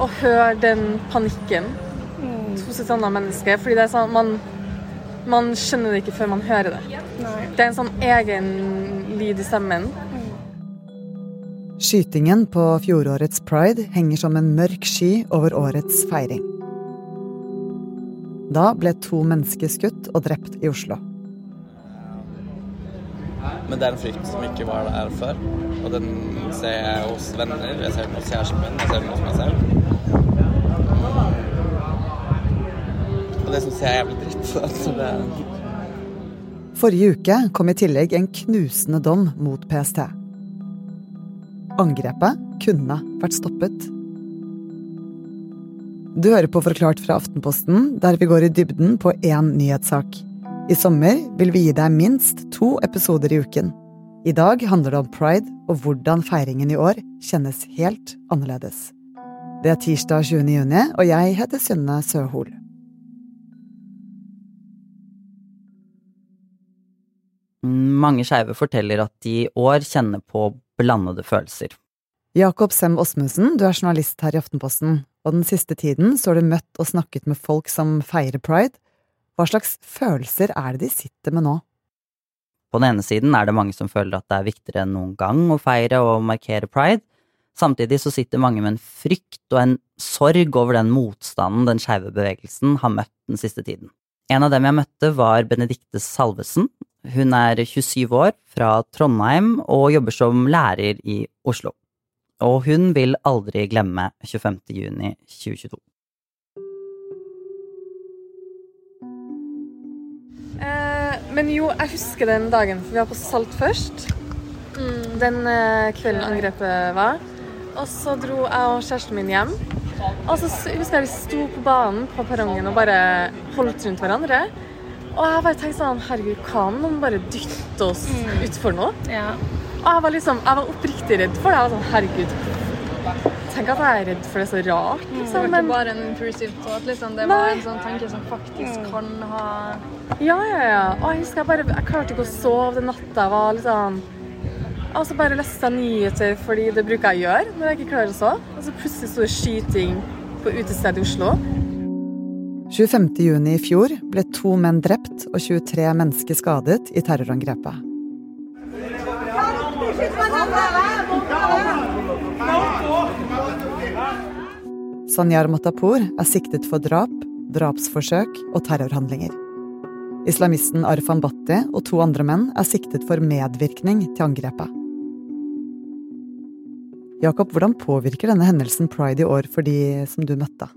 å høre den panikken hos et annet menneske. Fordi det er sånn man, man skjønner det ikke før man hører det. Det er en sånn egen lyd i stemmen. Skytingen på fjorårets pride henger som en mørk sky over årets feiring. Da ble to mennesker skutt og drept i Oslo. Men det er en frykt som ikke var der før. Og den ser jeg hos venner, jeg ser den hos kjæresten min, jeg ser den hos meg selv. Og det syns jeg er jævlig dritt. Altså det... Forrige uke kom i tillegg en knusende dom mot PST. Angrepet kunne vært stoppet. Du hører på Forklart fra Aftenposten, der vi går i dybden på én nyhetssak. I sommer vil vi gi deg minst to episoder i uken. I dag handler det om pride og hvordan feiringen i år kjennes helt annerledes. Det er tirsdag 20. juni, og jeg heter Synne Søhol. Mange skeive forteller at de i år kjenner på blandede følelser. Jakob Sem Osmundsen, du er journalist her i Aftenposten, og den siste tiden så har du møtt og snakket med folk som feirer pride. Hva slags følelser er det de sitter med nå? På den ene siden er det mange som føler at det er viktigere enn noen gang å feire og markere pride. Samtidig så sitter mange med en frykt og en sorg over den motstanden den skeive bevegelsen har møtt den siste tiden. En av dem jeg møtte, var Benedicte Salvesen. Hun er 27 år, fra Trondheim, og jobber som lærer i Oslo. Og hun vil aldri glemme 25. juni 2022. men jo, jeg husker den dagen, for vi var på Salt først. Den eh, kvelden angrepet var. Og så dro jeg og kjæresten min hjem. Og så husker jeg vi sto på banen på perrongen og bare holdt rundt hverandre. Og jeg bare tenkte sånn Herregud, om noen bare dytter oss utfor noe? Og jeg var liksom, jeg var oppriktig redd for det. Jeg var sånn Herregud, tenk at jeg er redd for det så rart. Det Liksom. var ikke bare en intrusive thought, liksom. Det Nei. var en sånn tanke som faktisk kan ha Ja, ja, ja. Og jeg husker jeg bare Jeg klarte ikke å sove den natta. Jeg var litt sånn Og så bare leste jeg nyheter, fordi det bruker jeg å gjøre når jeg ikke klarer å sove. Og så plutselig sto det skyting på utestedet i Oslo. 25. juni i fjor ble to menn drept og 23 mennesker skadet i terrorangrepet. Sanyar Matapour er siktet for drap, drapsforsøk og terrorhandlinger. Islamisten Arfan Bhatti og to andre menn er siktet for medvirkning til angrepet. Jakob, hvordan påvirker denne hendelsen pride i år for de som du møtte?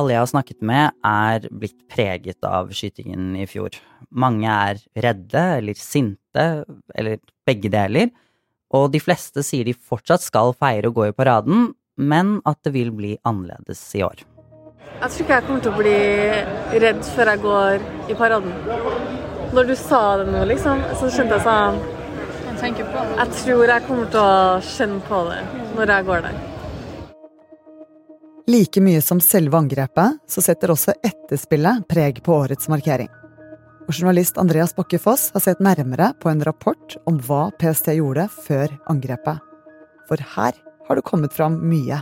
Alle jeg har snakket med, er blitt preget av skytingen i fjor. Mange er redde eller sinte, eller begge deler. Og de fleste sier de fortsatt skal feire og gå i paraden, men at det vil bli annerledes i år. Jeg tror ikke jeg kommer til å bli redd før jeg går i paraden. Når du sa det nå, liksom, så skjønte jeg sånn. Jeg tror jeg kommer til å kjenne på det når jeg går der. Like mye som selve angrepet, så setter også etterspillet preg på årets markering. Og journalist Andreas Bakke Foss har sett nærmere på en rapport om hva PST gjorde før angrepet. For her har det kommet fram mye.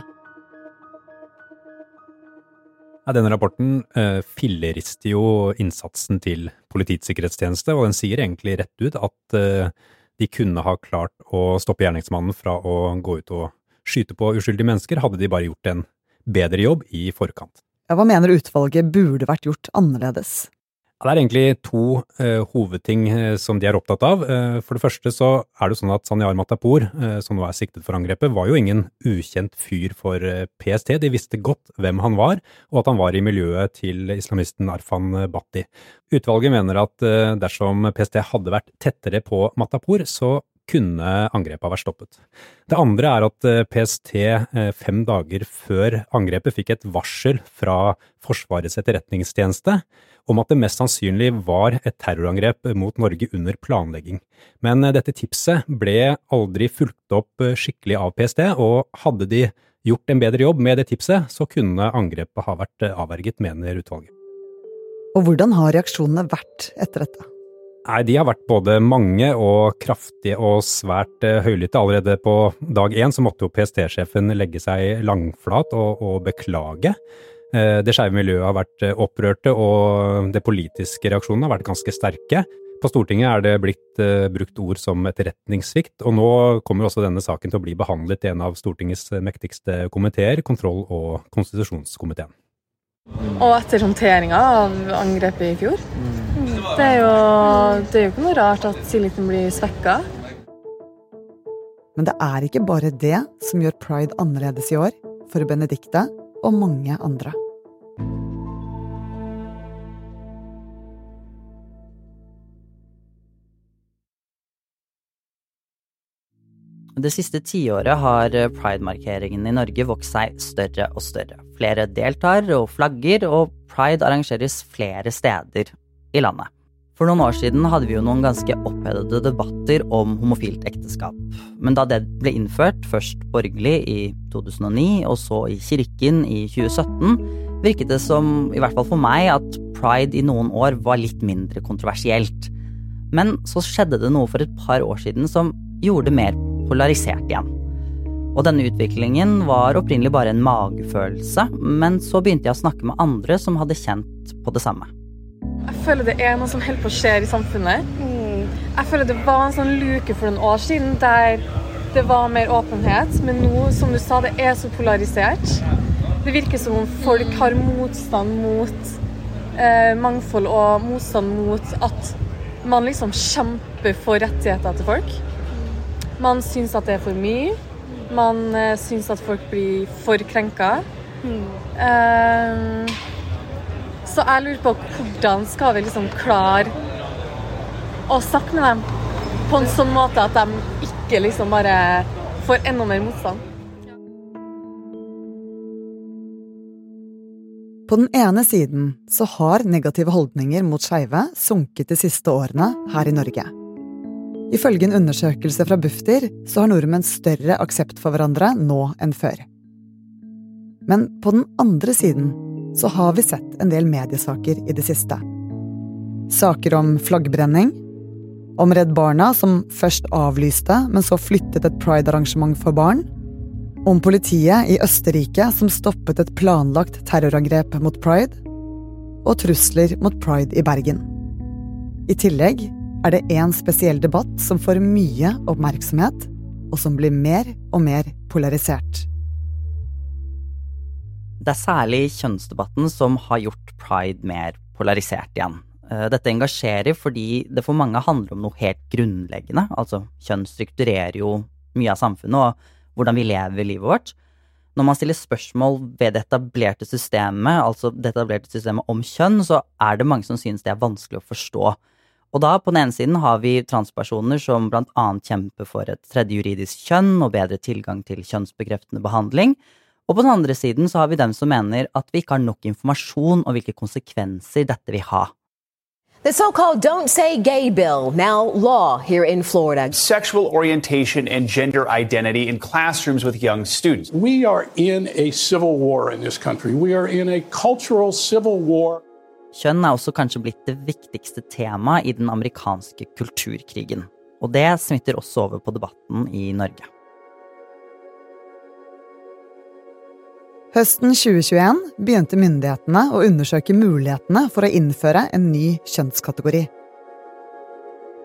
Ja, denne rapporten eh, fillerister jo innsatsen til Politiets sikkerhetstjeneste, og den sier egentlig rett ut at eh, de kunne ha klart å stoppe gjerningsmannen fra å gå ut og skyte på uskyldige mennesker, hadde de bare gjort en bedre jobb i forkant. Ja, hva mener utvalget burde vært gjort annerledes? Det er egentlig to eh, hovedting eh, som de er opptatt av. Eh, for det første så er det sånn at Sanyar Matapour, eh, som nå er siktet for angrepet, var jo ingen ukjent fyr for PST. De visste godt hvem han var, og at han var i miljøet til islamisten Arfan Bhatti. Utvalget mener at dersom PST hadde vært tettere på Matapour, så kunne angrepet vært stoppet. Det andre er at eh, PST eh, fem dager før angrepet fikk et varsel fra Forsvarets etterretningstjeneste om at det mest sannsynlig var et terrorangrep mot Norge under planlegging. Men eh, dette tipset ble aldri fulgt opp skikkelig av PST, og hadde de gjort en bedre jobb med det tipset, så kunne angrepet ha vært avverget, mener utvalget. Og hvordan har reaksjonene vært etter dette? Nei, de har vært både mange og kraftige og svært eh, høylytte. Allerede på dag én så måtte jo PST-sjefen legge seg langflat og, og beklage. Eh, det skeive miljøet har vært eh, opprørte, og de politiske reaksjonene har vært ganske sterke. På Stortinget er det blitt brukt ord som etterretningssvikt, og nå kommer også denne saken til å bli behandlet i en av Stortingets mektigste komiteer, kontroll- og konstitusjonskomiteen. Og etter håndteringa av angrepet i fjor. Det er jo, det er jo ikke noe rart at tilliten blir svekka. Men det er ikke bare det som gjør pride annerledes i år, for Benedicte og mange andre. Det siste tiåret har pride-markeringen i Norge vokst seg større og større. Flere deltar og flagger, og pride arrangeres flere steder i landet. For noen år siden hadde vi jo noen ganske opphedede debatter om homofilt ekteskap. Men da det ble innført, først borgerlig i 2009 og så i kirken i 2017, virket det som, i hvert fall for meg, at pride i noen år var litt mindre kontroversielt. Men så skjedde det noe for et par år siden som gjorde det mer polarisert igjen. Og denne utviklingen var opprinnelig bare en magefølelse, men så begynte jeg å snakke med andre som hadde kjent på det samme. Jeg føler det er noe som holder på å skje i samfunnet. Jeg føler det var en sånn luke for noen år siden der det var mer åpenhet, men nå, som du sa, det er så polarisert. Det virker som om folk har motstand mot eh, mangfold og motstand mot at man liksom kjemper for rettigheter til folk. Man syns at det er for mye. Man eh, syns at folk blir for krenka. Mm. Eh, så jeg lurer på hvordan skal vi liksom klare å snakke med dem på en sånn måte at de ikke liksom bare får enda mer motstand. På den ene siden så har negative holdninger mot skeive sunket de siste årene her i Norge. Ifølge en undersøkelse fra Bufdir så har nordmenn større aksept for hverandre nå enn før. Men på den andre siden så har vi sett en del mediesaker i det siste. Saker om flaggbrenning, om Redd Barna som først avlyste, men så flyttet et pride-arrangement for barn, om politiet i Østerrike som stoppet et planlagt terrorangrep mot pride, og trusler mot pride i Bergen. I tillegg er det én spesiell debatt som får mye oppmerksomhet, og som blir mer og mer polarisert. Det er særlig kjønnsdebatten som har gjort pride mer polarisert igjen. Eh, dette engasjerer fordi det for mange handler om noe helt grunnleggende. Altså, kjønn strukturerer jo mye av samfunnet og hvordan vi lever livet vårt. Når man stiller spørsmål ved det etablerte systemet, altså det etablerte systemet om kjønn, så er det mange som synes det er vanskelig å forstå. Og da, på den ene siden, har vi transpersoner som blant annet kjemper for et tredje juridisk kjønn og bedre tilgang til kjønnsbekreftende behandling. Og på den andre siden så har vi dem som mener at vi ikke har nok informasjon om hvilke konsekvenser dette vil ha. The so called Don't Say Gay bill, now law here in Florida. Sexual orientation and gender identity in classrooms with young students. We are in a civil war in this country. We are in a cultural civil war. Kjønn er også kanskje blitt det viktigste temaet i den amerikanske kulturkrigen. Og det smitter også over på debatten i Norge. Høsten 2021 begynte myndighetene å undersøke mulighetene for å innføre en ny kjønnskategori.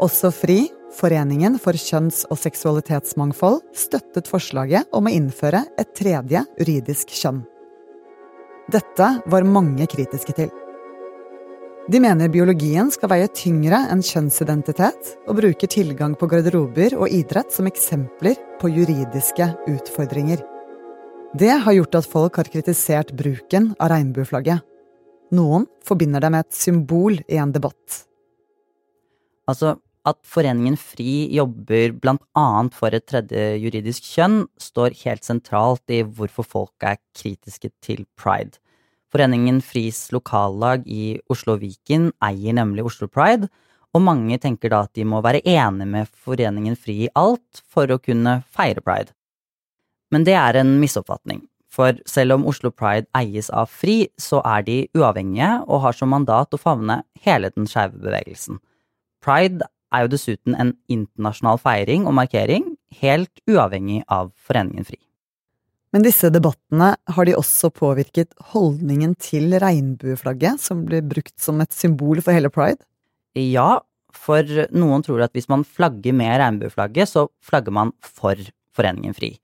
Også FRI, Foreningen for kjønns- og seksualitetsmangfold, støttet forslaget om å innføre et tredje juridisk kjønn. Dette var mange kritiske til. De mener biologien skal veie tyngre enn kjønnsidentitet, og bruker tilgang på garderober og idrett som eksempler på juridiske utfordringer. Det har gjort at folk har kritisert bruken av regnbueflagget. Noen forbinder det med et symbol i en debatt. Altså, at Foreningen FRI jobber blant annet for et tredje juridisk kjønn, står helt sentralt i hvorfor folk er kritiske til pride. Foreningen FRIs lokallag i Oslo Viken eier nemlig Oslo Pride, og mange tenker da at de må være enige med Foreningen FRI i alt for å kunne feire pride. Men det er en misoppfatning. For selv om Oslo Pride eies av FRI, så er de uavhengige og har som mandat å favne hele den skeive bevegelsen. pride er jo dessuten en internasjonal feiring og markering, helt uavhengig av Foreningen FRI. Men disse debattene, har de også påvirket holdningen til regnbueflagget, som blir brukt som et symbol for hele pride? Ja, for noen tror at hvis man flagger med regnbueflagget, så flagger man for Foreningen FRI.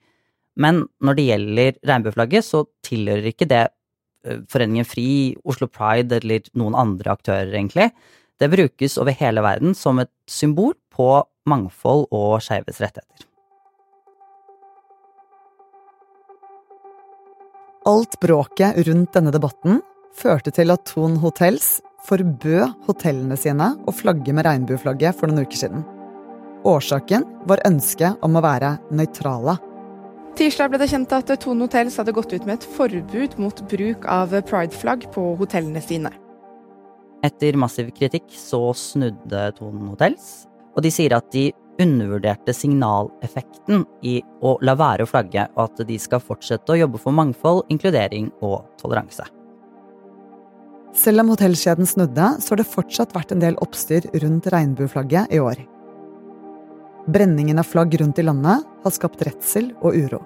Men når det gjelder regnbueflagget, så tilhører ikke det eh, Foreningen FRI, Oslo Pride eller noen andre aktører, egentlig. Det brukes over hele verden som et symbol på mangfold og skeives rettigheter. Alt bråket rundt denne debatten førte til at Thon Hotels forbød hotellene sine å flagge med regnbueflagget for noen uker siden. Årsaken var ønsket om å være nøytrale. Tirsdag ble det kjent at Tone Hotels hadde gått ut med et forbud mot bruk av prideflagg på hotellene sine. Etter massiv kritikk så snudde Tone Hotels, og de sier at de undervurderte signaleffekten i å la være å flagge, og at de skal fortsette å jobbe for mangfold, inkludering og toleranse. Selv om hotellkjeden snudde, så har det fortsatt vært en del oppstyr rundt regnbueflagget i år. Brenningen av flagg rundt i landet har skapt redsel og uro.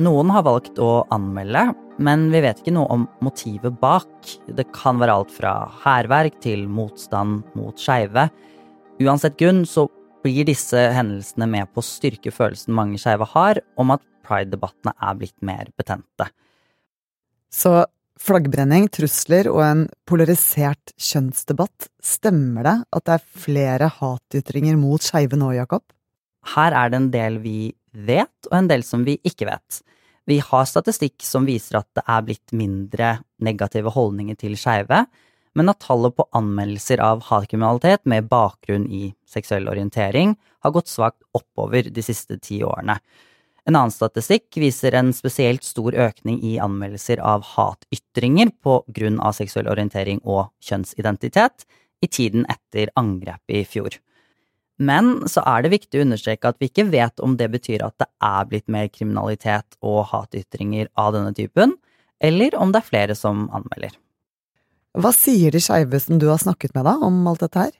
Noen har valgt å anmelde, men vi vet ikke noe om motivet bak. Det kan være alt fra hærverk til motstand mot skeive. Uansett grunn så blir disse hendelsene med på å styrke følelsen mange skeive har om at pride-debattene er blitt mer betente. Så flaggbrenning, trusler og en polarisert kjønnsdebatt, stemmer det at det er flere hatytringer mot skeive nå, Jakob? Her er det en del vi vet, og en del som vi ikke vet. Vi har statistikk som viser at det er blitt mindre negative holdninger til skeive, men at tallet på anmeldelser av hatkriminalitet med bakgrunn i seksuell orientering har gått svakt oppover de siste ti årene. En annen statistikk viser en spesielt stor økning i anmeldelser av hatytringer på grunn av seksuell orientering og kjønnsidentitet i tiden etter angrepet i fjor. Men så er det viktig å understreke at vi ikke vet om det betyr at det er blitt mer kriminalitet og hatytringer av denne typen, eller om det er flere som anmelder. Hva sier de skeive som du har snakket med da, om alt dette her?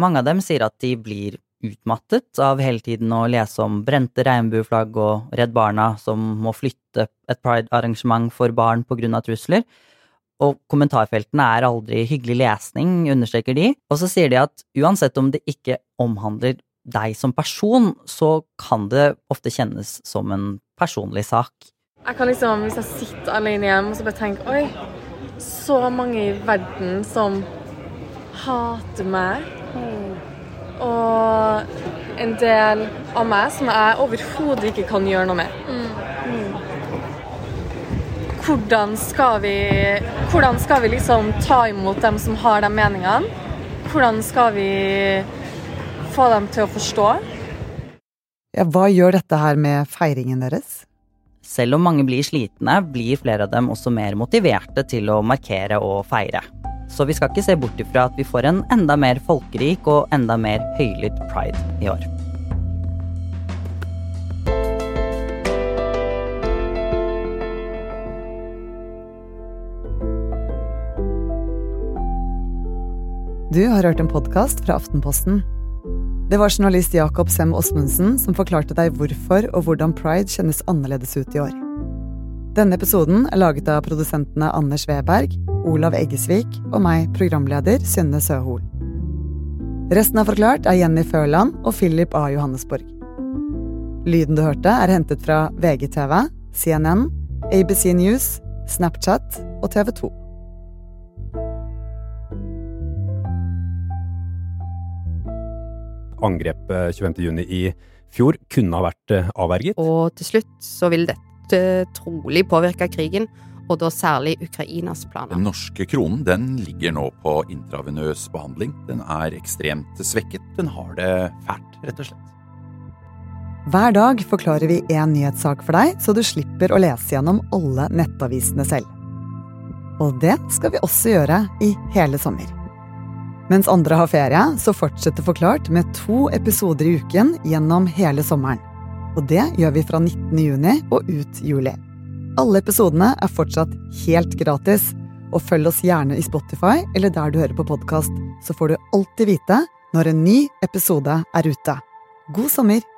Mange av dem sier at de blir utmattet av hele tiden å lese om brente regnbueflagg og Redd Barna som må flytte et pride-arrangement for barn av trusler, og kommentarfeltene er aldri hyggelig lesning, understreker de. Og så sier de at uansett om det ikke omhandler deg som person, så kan det ofte kjennes som en personlig sak. Jeg kan liksom, Hvis jeg sitter alene hjemme og så bare tenker Oi, så mange i verden som hater meg. Og en del av meg som jeg overhodet ikke kan gjøre noe med. Hvordan skal, vi, hvordan skal vi liksom ta imot dem som har de meningene? Hvordan skal vi få dem til å forstå? Ja, hva gjør dette her med feiringen deres? Selv om mange blir slitne, blir flere av dem også mer motiverte til å markere og feire. Så vi skal ikke se bort ifra at vi får en enda mer folkerik og enda mer høylytt pride i år. Du har hørt en podkast fra Aftenposten. Det var journalist Jakob Sem Osmundsen som forklarte deg hvorfor og hvordan pride kjennes annerledes ut i år. Denne episoden er laget av produsentene Anders Weberg, Olav Eggesvik og meg, programleder Synne Søhol. Resten av Forklart er Jenny Førland og Philip A. Johannesborg. Lyden du hørte, er hentet fra VGTV, CNN, ABC News, Snapchat og TV 2. Angrepet 25.6 i fjor kunne ha vært eh, avverget. Og til slutt så vil dette trolig påvirke krigen, og da særlig Ukrainas planer. Den norske kronen den ligger nå på intravenøs behandling. Den er ekstremt svekket. Den har det fælt, rett og slett. Hver dag forklarer vi én nyhetssak for deg, så du slipper å lese gjennom alle nettavisene selv. Og det skal vi også gjøre i hele sommer. Mens andre har ferie, så fortsetter Forklart med to episoder i uken gjennom hele sommeren. Og det gjør vi fra 19. juni og ut juli. Alle episodene er fortsatt helt gratis, Og følg oss gjerne i Spotify eller der du hører på podkast, så får du alltid vite når en ny episode er ute. God sommer!